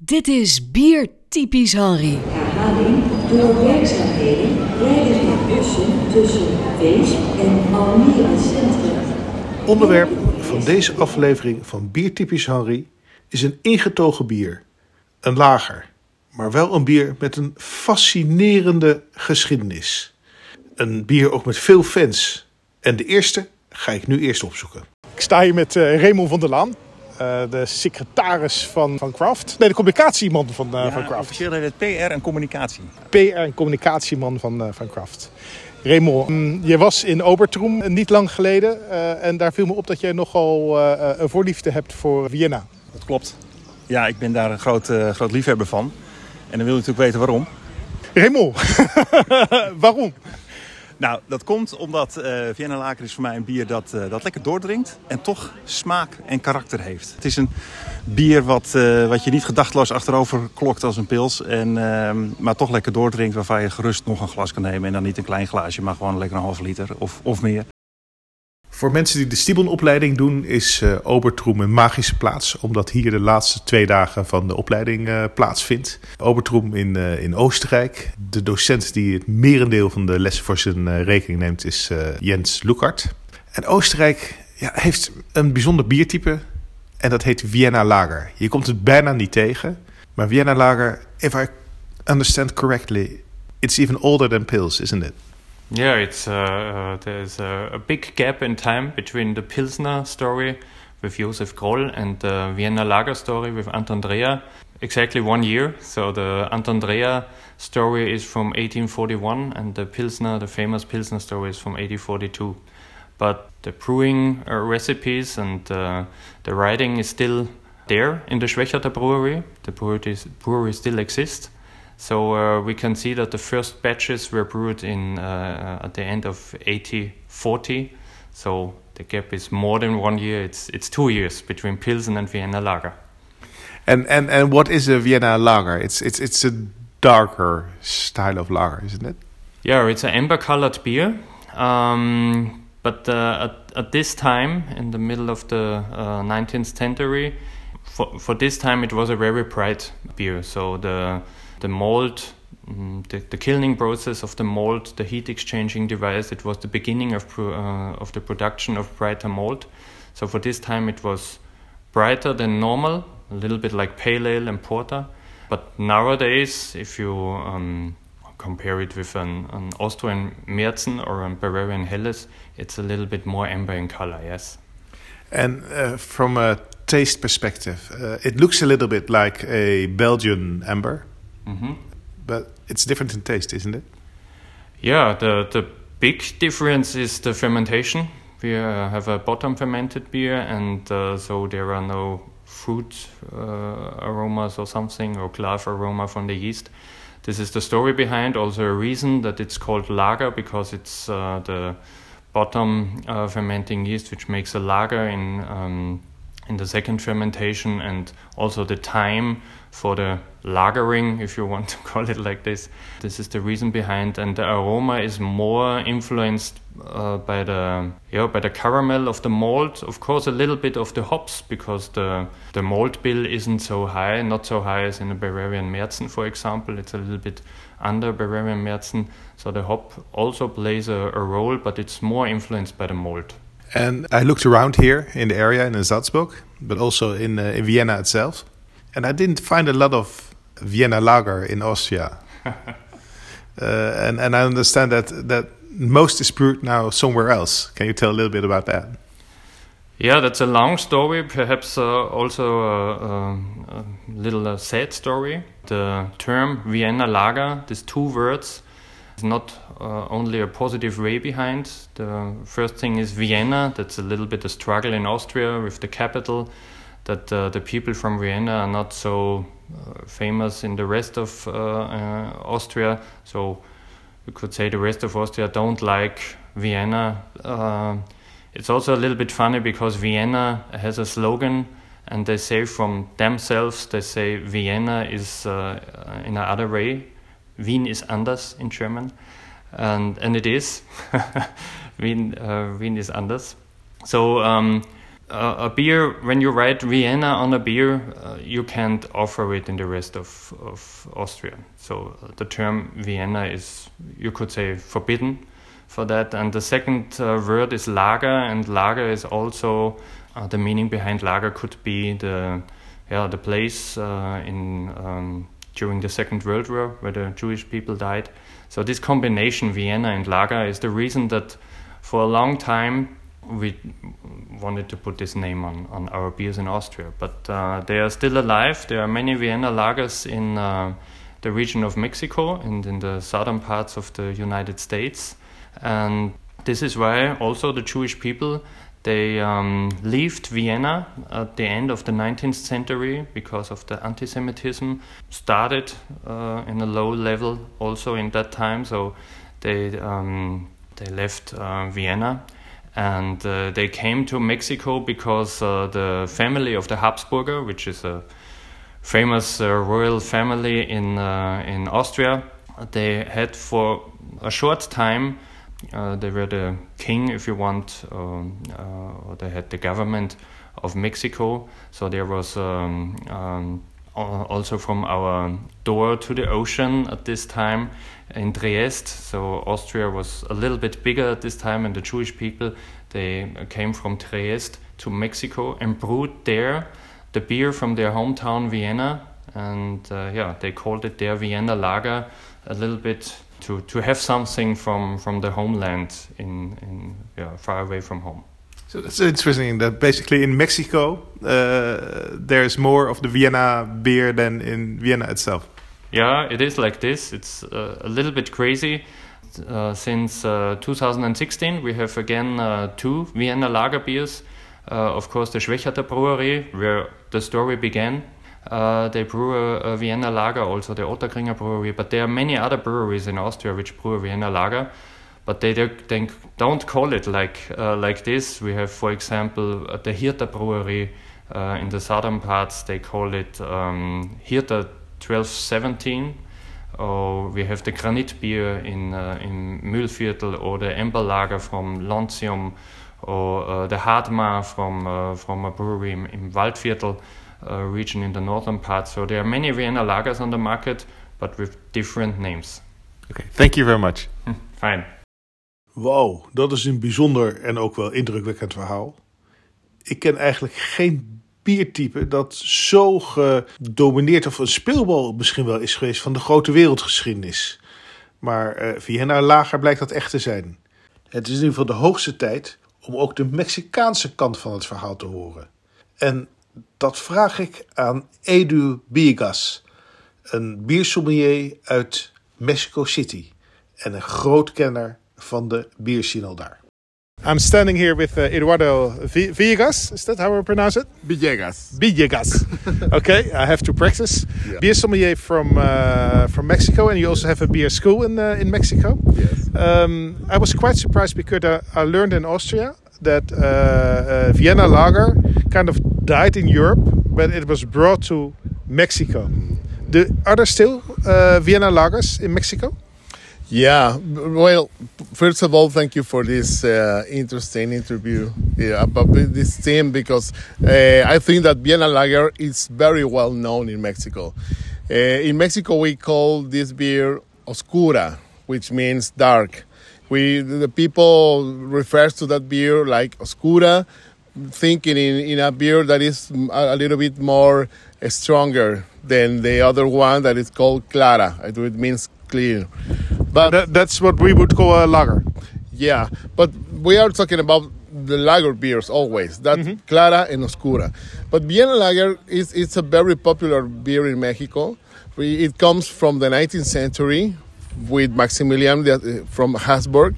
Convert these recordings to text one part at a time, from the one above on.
Dit is Bier Typisch Henry. Herhaling door werkzaamheden rijden er bussen tussen Weesp en Almere Centrum. Onderwerp van deze aflevering van Biertypisch Henry is een ingetogen bier. Een lager, maar wel een bier met een fascinerende geschiedenis. Een bier ook met veel fans. En de eerste ga ik nu eerst opzoeken. Ik sta hier met eh Raymond van der Laan, eh, de secretaris van, van Craft. Nee, de communicatieman van, eh, van Craft. officieel heet het PR en communicatie. PR en communicatieman van, eh, van Craft. Raymond, mm, je was in Obertrum niet lang geleden. en daar viel me op dat jij nogal een voorliefde hebt voor Vienna. Dat klopt. Ja, ik ben daar een groot, groot liefhebber van. En dan wil je natuurlijk weten waarom. Raymond, waarom? Nou, dat komt omdat eh Vienna Lager is voor mij een bier dat, eh, dat lekker doordringt. En toch smaak en karakter heeft. Het is een bier wat, eh, wat je niet gedachteloos achterover klokt als een pils. En, ehm, maar toch lekker doordringt waarvan je gerust nog een glas kan nemen. En dan niet een klein glaasje, maar gewoon lekker een half liter of, of meer. Voor mensen die de Stibon-opleiding doen, is eh Obertrum een magische plaats. Omdat hier de laatste twee dagen van de opleiding eh, plaatsvindt. Obertrum in, eh, in Oostenrijk. De docent die het merendeel van de lessen voor zijn rekening neemt is Jens Lukart. En Oostenrijk ja, heeft een bijzonder biertype. En dat heet Vienna Lager. Je komt het bijna niet tegen. Maar Vienna Lager, if I understand correctly, it's even older than Pils, isn't it? Yeah, it's uh, uh, there's a, a big gap in time between the Pilsner story with Josef Groll and the Vienna Lager story with Anton Dreher. Exactly one year. So the Anton Dreher story is from 1841, and the Pilsner, the famous Pilsner story, is from 1842. But the brewing uh, recipes and uh, the writing is still there in the Schwechater brewery. The brewery, brewery still exists. So uh, we can see that the first batches were brewed in uh, at the end of 1840. So the gap is more than one year. It's it's two years between Pilsen and Vienna Lager. And and and what is a Vienna lager? It's it's it's a darker style of lager, isn't it? Yeah, it's an amber-colored beer. Um, but uh, at, at this time, in the middle of the uh, 19th century, for, for this time it was a very bright beer. So the the malt, mm, the, the kilning process of the malt, the heat exchanging device, it was the beginning of pro, uh, of the production of brighter malt. So for this time it was brighter than normal, a little bit like pale ale and porter. But nowadays, if you um, compare it with an, an Austrian Märzen or a Bavarian Helles, it's a little bit more amber in color, yes. And uh, from a taste perspective, uh, it looks a little bit like a Belgian amber, hmm but it's different in taste, isn't it? Yeah, the, the big difference is the fermentation. We uh, have a bottom fermented beer, and uh, so there are no fruit uh, aromas or something, or clove aroma from the yeast. This is the story behind, also a reason that it's called lager, because it's uh, the bottom uh, fermenting yeast which makes a lager in, um, in the second fermentation, and also the time for the lagering, if you want to call it like this. This is the reason behind, and the aroma is more influenced uh, by the yeah by the caramel of the malt. Of course, a little bit of the hops because the the malt bill isn't so high, not so high as in a Bavarian Märzen, for example. It's a little bit under Bavarian Märzen, so the hop also plays a, a role, but it's more influenced by the malt. And I looked around here in the area in Salzburg, but also in, uh, in Vienna itself, and I didn't find a lot of Vienna lager in Austria. uh, and and I understand that that most is brewed now somewhere else. Can you tell a little bit about that? Yeah, that's a long story, perhaps uh, also a, a, a little uh, sad story. The term Vienna Lager, these two words, is not uh, only a positive way behind. The first thing is Vienna, that's a little bit a struggle in Austria with the capital, that uh, the people from Vienna are not so uh, famous in the rest of uh, uh, Austria. So you could say the rest of Austria don't like Vienna. Uh, it's also a little bit funny because Vienna has a slogan, and they say from themselves, they say Vienna is in another way. Wien is anders in German, and and it is. Wien uh, Wien is anders. So um, uh, a beer, when you write Vienna on a beer, uh, you can't offer it in the rest of, of Austria. So uh, the term Vienna is, you could say, forbidden for that. And the second uh, word is Lager, and Lager is also uh, the meaning behind Lager could be the yeah the place in um, during the Second World War where the Jewish people died. So this combination Vienna and Lager is the reason that for a long time we wanted to put this name on, on our beers in Austria. But uh, they are still alive. There are many Vienna lagers in uh, the region of Mexico and in the southern parts of the United States. And this is why also the Jewish people they um, left Vienna at the end of the 19th century because of the anti-Semitism. Started uh, in a low level also in that time, so they um, they left uh, Vienna and uh, they came to Mexico because uh, the family of the Habsburger, which is a famous uh, royal family in uh, in Austria, they had for a short time uh, they were the king, if you want, um, uh, or they had the government of Mexico. So there was um, um, also from our door to the ocean at this time in Trieste. So Austria was a little bit bigger at this time, and the Jewish people they came from Trieste to Mexico and brewed there the beer from their hometown Vienna, and uh, yeah, they called it their Vienna Lager, a little bit to to have something from from the homeland in in yeah, far away from home. So that's interesting that basically in Mexico uh, there's more of the Vienna beer than in Vienna itself. Yeah, it is like this. It's uh, a little bit crazy. Uh, since uh, 2016, we have again uh, two Vienna lager beers. Uh, of course, the Schwechater Brewery, where the story began, uh, they brew a, a, Vienna Lager, also the Ottakringer Brewery, but there are many other breweries in Austria which brew a Vienna Lager, but they, they don't call it like uh, like this. We have, for example, uh, the Hirter Brewery uh, in the southern parts. They call it um, Hirter 1217. Or we have the Granit beer in uh, in Mühlviertel, or the Ember Lager from Loncium, or uh, the Hadmar from from a brewery in, in Waldviertel uh, region in the northern part. So there are many Vienna lagers on the market, but with different names. Okay, thank you very much. Hm, fine. Wow, dat is een bijzonder en ook wel indrukwekkend verhaal. Ik ken eigenlijk geen biertype dat zo gedomineerd of een speelbal misschien wel is geweest van de grote wereldgeschiedenis. Maar uh, Vienna Lager blijkt dat echt te zijn. Het is in ieder geval de hoogste tijd om ook de Mexicaanse kant van het verhaal te horen. En dat vraag ik aan Edu Biegas, een biersommelier uit Mexico City en een groot kenner van de bierscene daar. I'm standing here with uh, Eduardo Villegas. Is that how we pronounce it? Villegas. Villegas. okay, I have to practice. Yeah. Beer sommelier from uh, from Mexico, and you also have a beer school in uh, in Mexico. Yes. Um, I was quite surprised because I, I learned in Austria that uh, uh, Vienna Lager kind of died in Europe, but it was brought to Mexico. The, are there still uh, Vienna lagers in Mexico? Yeah, well, first of all, thank you for this uh, interesting interview yeah, about this team because uh, I think that Vienna Lager is very well known in Mexico. Uh, in Mexico, we call this beer oscura, which means dark. We the people refers to that beer like oscura, thinking in, in a beer that is a, little bit more uh, stronger than the other one that is called clara. It means clear. But that, that's what we would call a lager. Yeah, but we are talking about the lager beers always. That's mm-hmm. clara and oscura. But Vienna Lager is it's a very popular beer in Mexico. It comes from the 19th century with Maximilian uh, from Habsburg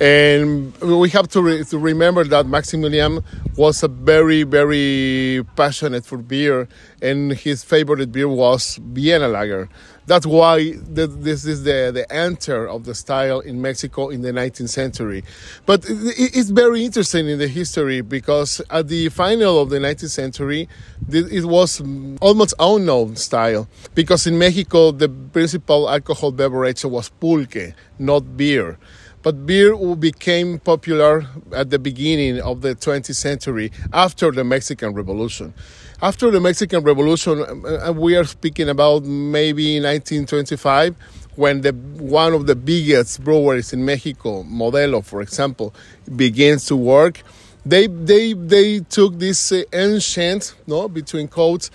and we have to, re- to remember that Maximilian was a very, very passionate for beer, and his favorite beer was Vienna Lager. That's why this is the, the enter of the style in Mexico in the 19th century. But it's very interesting in the history because at the final of the 19th century, it was almost unknown style because in Mexico the principal alcohol beverage was pulque, not beer. But beer became popular at the beginning of the 20th century after the Mexican Revolution. After the Mexican Revolution, uh, we are speaking about maybe 1925 when the one of the biggest breweries in Mexico, Modelo, for example, begins to work. They they they took this uh, ancient, no, between quotes,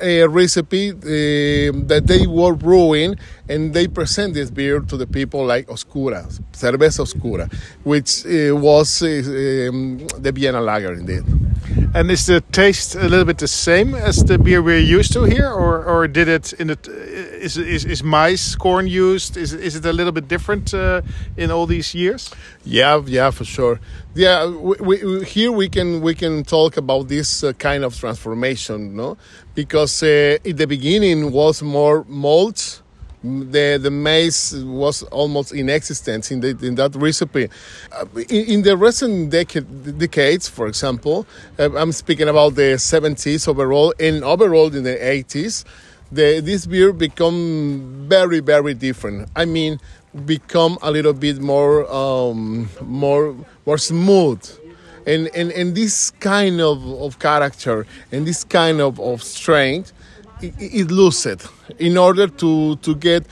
a recipe uh, that they were brewing and they present this beer to the people like Oscura, Cerveza Oscura, which uh, was uh, um, the Vienna Lager indeed. And is the taste a little bit the same as the beer we're used to here, or, or did it in it is is is maize corn used? Is is it a little bit different uh, in all these years? Yeah, yeah, for sure. Yeah, we, we, here we can we can talk about this uh, kind of transformation, no? Because uh, in the beginning was more malt the the maize was almost inexistent in the, in that recipe. Uh, in, in, the recent decade, decades, for example, uh, I'm speaking about the 70s overall, and overall in the 80s, the, this beer become very very different. I mean, become a little bit more um, more more smooth. And, and, and this kind of, of character and this kind of, of strength it, it loses in order to to get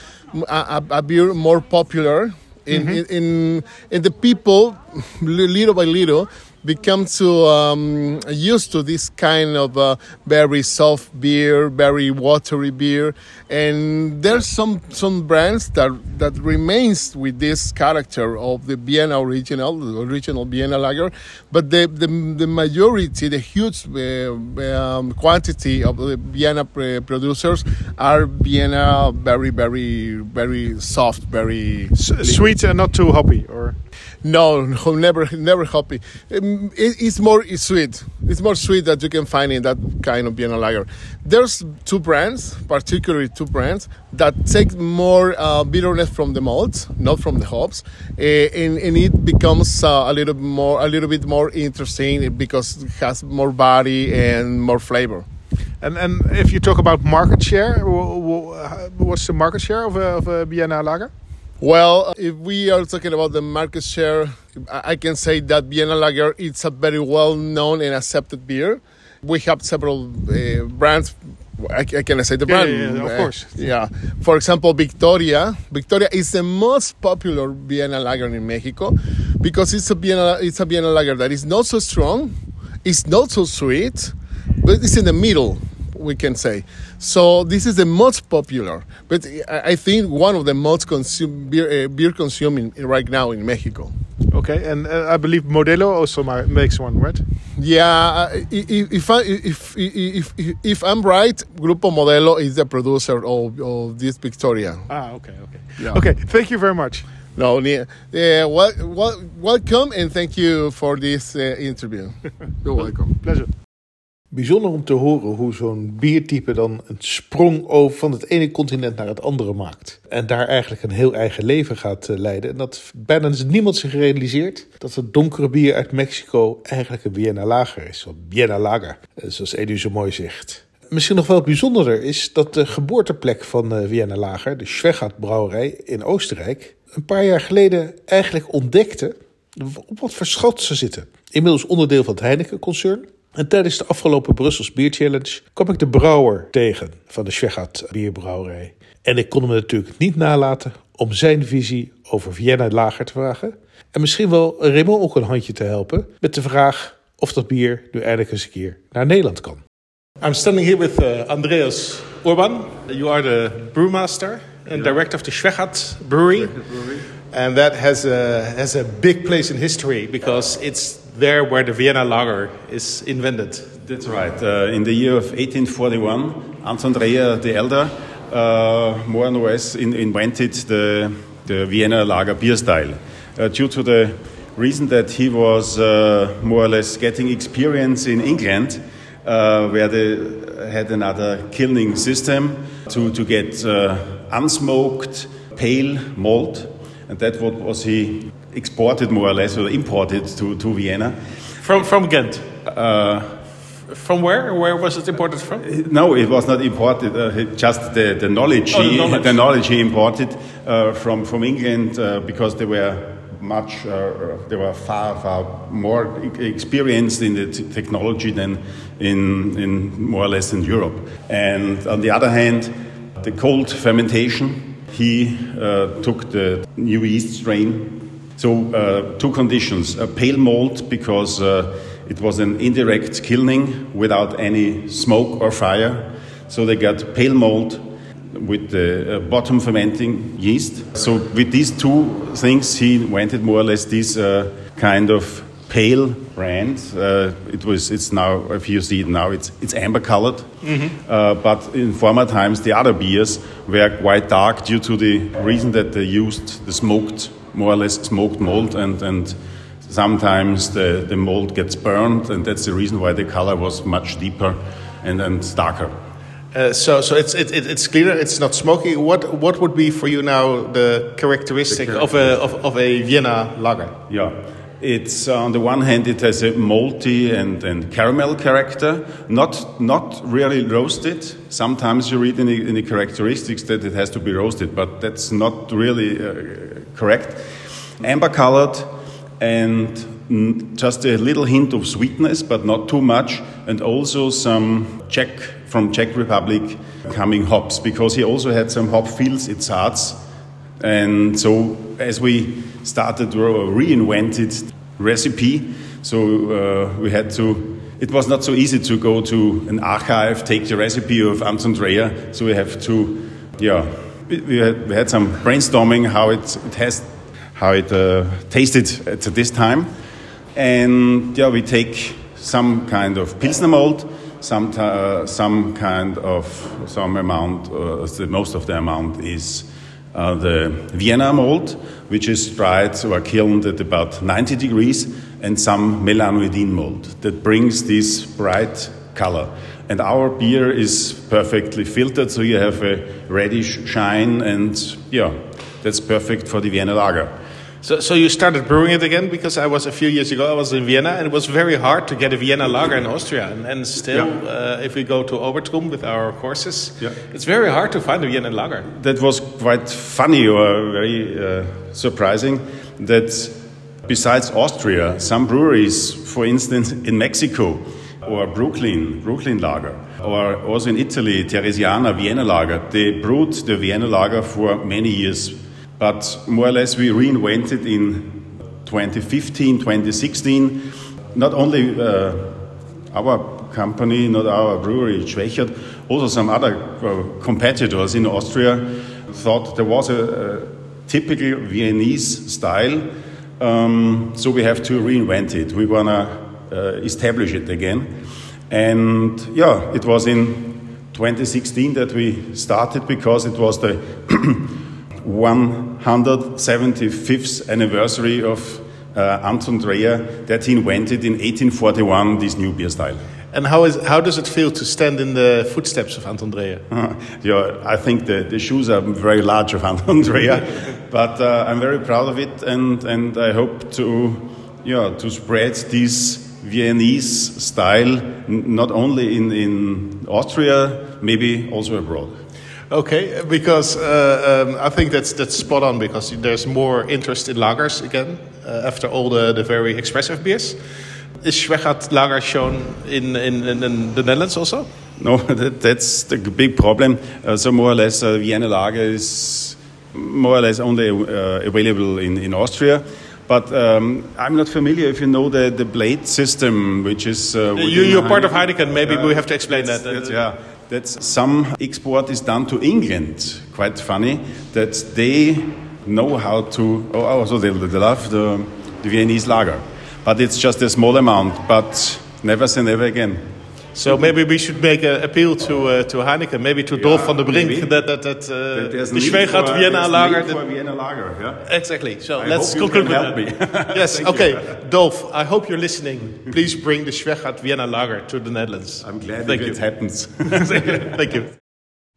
a, a beer more popular in, mm-hmm. in, in, in the people little by little become to um, used to this kind of uh, very soft beer, very watery beer, and there's some some brands that that remains with this character of the Vienna original, the original Vienna lager, but the the, the majority, the huge uh, um, quantity of the Vienna producers are Vienna very very very soft, very S- sweet and not too hoppy, or no, no, never, never hoppy. Um, it, it's more it's sweet. It's more sweet that you can find in that kind of Vienna lager. There's two brands, particularly two brands that take more uh, bitterness from the malt, not from the hops, uh, and, and, it becomes uh, a little more, a little bit more interesting because it has more body and more flavor. And and if you talk about market share, what's the market share of a, of a Vienna lager? Well, if we are talking about the market share, I can say that Vienna Lager is a very well known and accepted beer. We have several uh, brands. I, can say the brand? Yeah, yeah, of course. Uh, yeah. For example, Victoria. Victoria is the most popular Vienna Lager in Mexico because it's a Vienna, it's a Vienna Lager that is not so strong, it's not so sweet, but it's in the middle we can say. So this is the most popular, but I think one of the most consume, beer, uh, beer consuming right now in Mexico. Okay, and uh, I believe Modelo also makes one, right? Yeah, uh, if, I, if, if, if, if I'm right, Grupo Modelo is the producer of, of this Victoria. Ah, okay, okay. Yeah. Okay, thank you very much. No, yeah, well, well, welcome and thank you for this uh, interview. You're welcome. Pleasure. Bijzonder om te horen hoe zo'n biertype dan een sprong over van het ene continent naar het andere maakt. En daar eigenlijk een heel eigen leven gaat eh, leiden. En dat bijna niemand zich realiseert dat het donkere bier uit Mexico eigenlijk een Vienna Lager is. Of Vienna Lager, eh, zoals Edu zo mooi zegt. Misschien nog wel bijzonderder is dat de geboorteplek van eh, Vienna Lager, de Schwegat brouwerij in Oostenrijk, een paar jaar geleden eigenlijk ontdekte op wat verschot ze zitten. Inmiddels onderdeel van het Heineken-concern. En tijdens de afgelopen Brussels Beer Challenge kwam ik de brouwer tegen van de Schwegat Bierbrouwerij. En ik kon hem natuurlijk niet nalaten om zijn visie over Vienna Lager te vragen. En misschien wel Raymond ook een handje te helpen met de vraag of dat bier nu eindelijk eens een keer naar Nederland kan. I'm standing here with uh, Andreas Urban. You are the brewmaster and director of the Schwegat Brewery. And that has a, has a big place in history because it's there where the Vienna lager is invented. That's right. Uh, in the year of 1841, Anton Dreher the Elder uh, more or less in, invented the, the Vienna lager beer style uh, due to the reason that he was uh, more or less getting experience in England uh, where they had another kilning system to, to get uh, unsmoked pale malt and that what was he exported more or less or imported to, to Vienna. From, from Ghent? Uh, from where? Where was it imported from? No, it was not imported. Uh, just the, the knowledge, oh, the, knowledge. He, the knowledge he imported uh, from from England uh, because they were much, uh, they were far, far more experienced in the t- technology than in, in more or less in Europe. And on the other hand, the cold fermentation, he uh, took the new yeast strain. So, uh, two conditions a pale malt, because uh, it was an indirect kilning without any smoke or fire. So, they got pale malt with the uh, bottom fermenting yeast. So with these two things, he invented more or less this uh, kind of pale brand. Uh, it was. It's now. If you see it now, it's it's amber colored. Uh, but in former times, the other beers were quite dark due to the reason that they used the smoked, more or less smoked malt, and and sometimes the the malt gets burned, and that's the reason why the color was much deeper and and darker. Uh, so, so it's it, it, it's cleaner. It's not smoky. What what would be for you now the characteristic of a of, of a Vienna lager? Yeah. It's uh, on the one hand, it has a malty and, and caramel character, not not really roasted. Sometimes you read in the, in the characteristics that it has to be roasted, but that's not really uh, correct. Amber colored and just a little hint of sweetness, but not too much, and also some Czech from Czech Republic coming hops because he also had some hop fields at Saaz. And so, as we started to reinvented recipe, so uh, we had to. It was not so easy to go to an archive, take the recipe of Anton Dreher. So we have to, yeah, we, had, we had some brainstorming how it, it has, how it uh, tasted at this time, and yeah, we take some kind of pilsner malt, some uh, some kind of some amount, uh, the, most of the amount is uh, the Vienna malt, which is dried or kilned at about 90 degrees, and some melanoidin malt that brings this bright color. And our beer is perfectly filtered, so you have a reddish shine, and yeah, that's perfect for the Vienna lager. So, so you started brewing it again because I was a few years ago. I was in Vienna, and it was very hard to get a Vienna lager in Austria. And, and still, Yeah. uh, if we go to Obertrum with our courses, Yeah. it's very hard to find a Vienna lager. that was quite funny or very uh, surprising that besides Austria, some breweries, for instance, in Mexico or Brooklyn, Brooklyn Lager, or also in Italy, Teresiana, Vienna Lager, they brewed the Vienna Lager for many years. But more or less, we reinvented in 2015, 2016, not only uh, our company, not our brewery, Schwechat, also some other uh, competitors in Austria thought there was a, a typical Viennese style, um, so we have to reinvent it. We want to establish it again. And yeah, it was in 2016 that we started because it was the 175th anniversary of uh, Anton Dreher that he invented in 1841 this new beer style. And how, is, how does it feel to stand in the footsteps of Anton Dreher? yeah, I think the, the shoes are very large of Anton Dreher, but uh, I'm very proud of it, and, and I hope to yeah to spread this Viennese style not only in, in Austria, maybe also abroad. Okay, because uh, um, I think that's that's spot on because there's more interest in lagers again uh, after all the, the very expressive beers. Is Schwechat lager shown in, in, in, the Netherlands also? No, that, that's the big problem. Uh, so more or less, uh, Vienna Lager is more or less only uh, available in, in Austria. But um, I'm not familiar if you know the, the blade system, which is. Uh, you, you're part of Heineken. Maybe Yeah, we have to explain that's- that. that's- yeah, that's some export is done to England. Quite funny that they know how to. Oh, also they, they love the, the Viennese lager, but it's just a small amount. But never say never again. So maybe we should make an appeal to uh, to Heineken, maybe to Dolf van der Brink, maybe. that that that uh, There's the for- Vienna lager. for Vienna lager. Yeah. Exactly. So I let's conclude with help that. me. yes. You. okay. Dolf, I hope you're listening. Please bring the Schwechat Vienna lager to the Netherlands. I'm glad Thank if you. it happens. Thank you.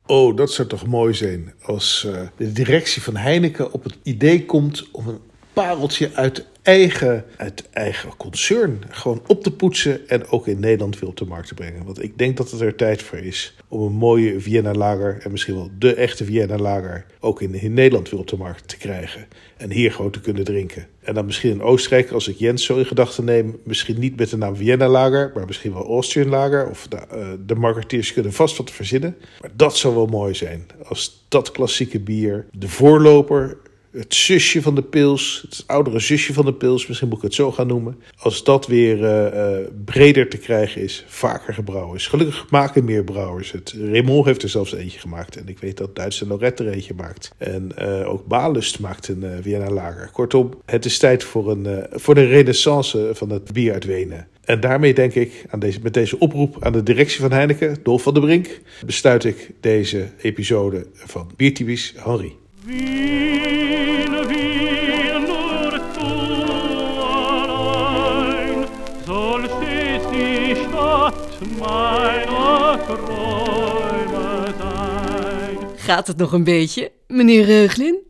Oh, dat zou toch mooi zijn als eh, de directie van Heineken op het idee komt om een pareltje uit eigen, uit eigen concern gewoon op te poetsen en ook in Nederland weer op de markt te brengen. Want ik denk dat het er tijd voor is om een mooie Vienna lager en misschien wel de echte Vienna lager ook in, in Nederland weer op de markt te krijgen. En hier gewoon te kunnen drinken. En dan misschien in Oostenrijk, als ik Jens zo in gedachten neem, misschien niet met de naam Vienna lager, maar misschien wel Austrian lager. Of de, uh, de marketeers kunnen vast wat verzinnen. Maar dat zou wel mooi zijn. Als dat klassieke bier, de voorloper het zusje van de pils, het oudere zusje van de pils, misschien moet ik het zo gaan noemen. Als dat weer uh, breder te krijgen is, vaker gebrouwen is. Gelukkig maken meer brouwers het. Raymond heeft er zelfs eentje gemaakt. En ik weet dat Duitse Lorette er eentje maakt. En uh, ook Balust maakt een Vienna Lager. Kortom, het is tijd voor een, voor de renaissance van het bier uit Wenen. En daarmee denk ik, aan deze, met deze oproep aan de directie van Heineken, Dolf van der Brink, besluit ik deze episode van Biertypisch Henri. Gaat het nog een beetje, meneer Reuglin?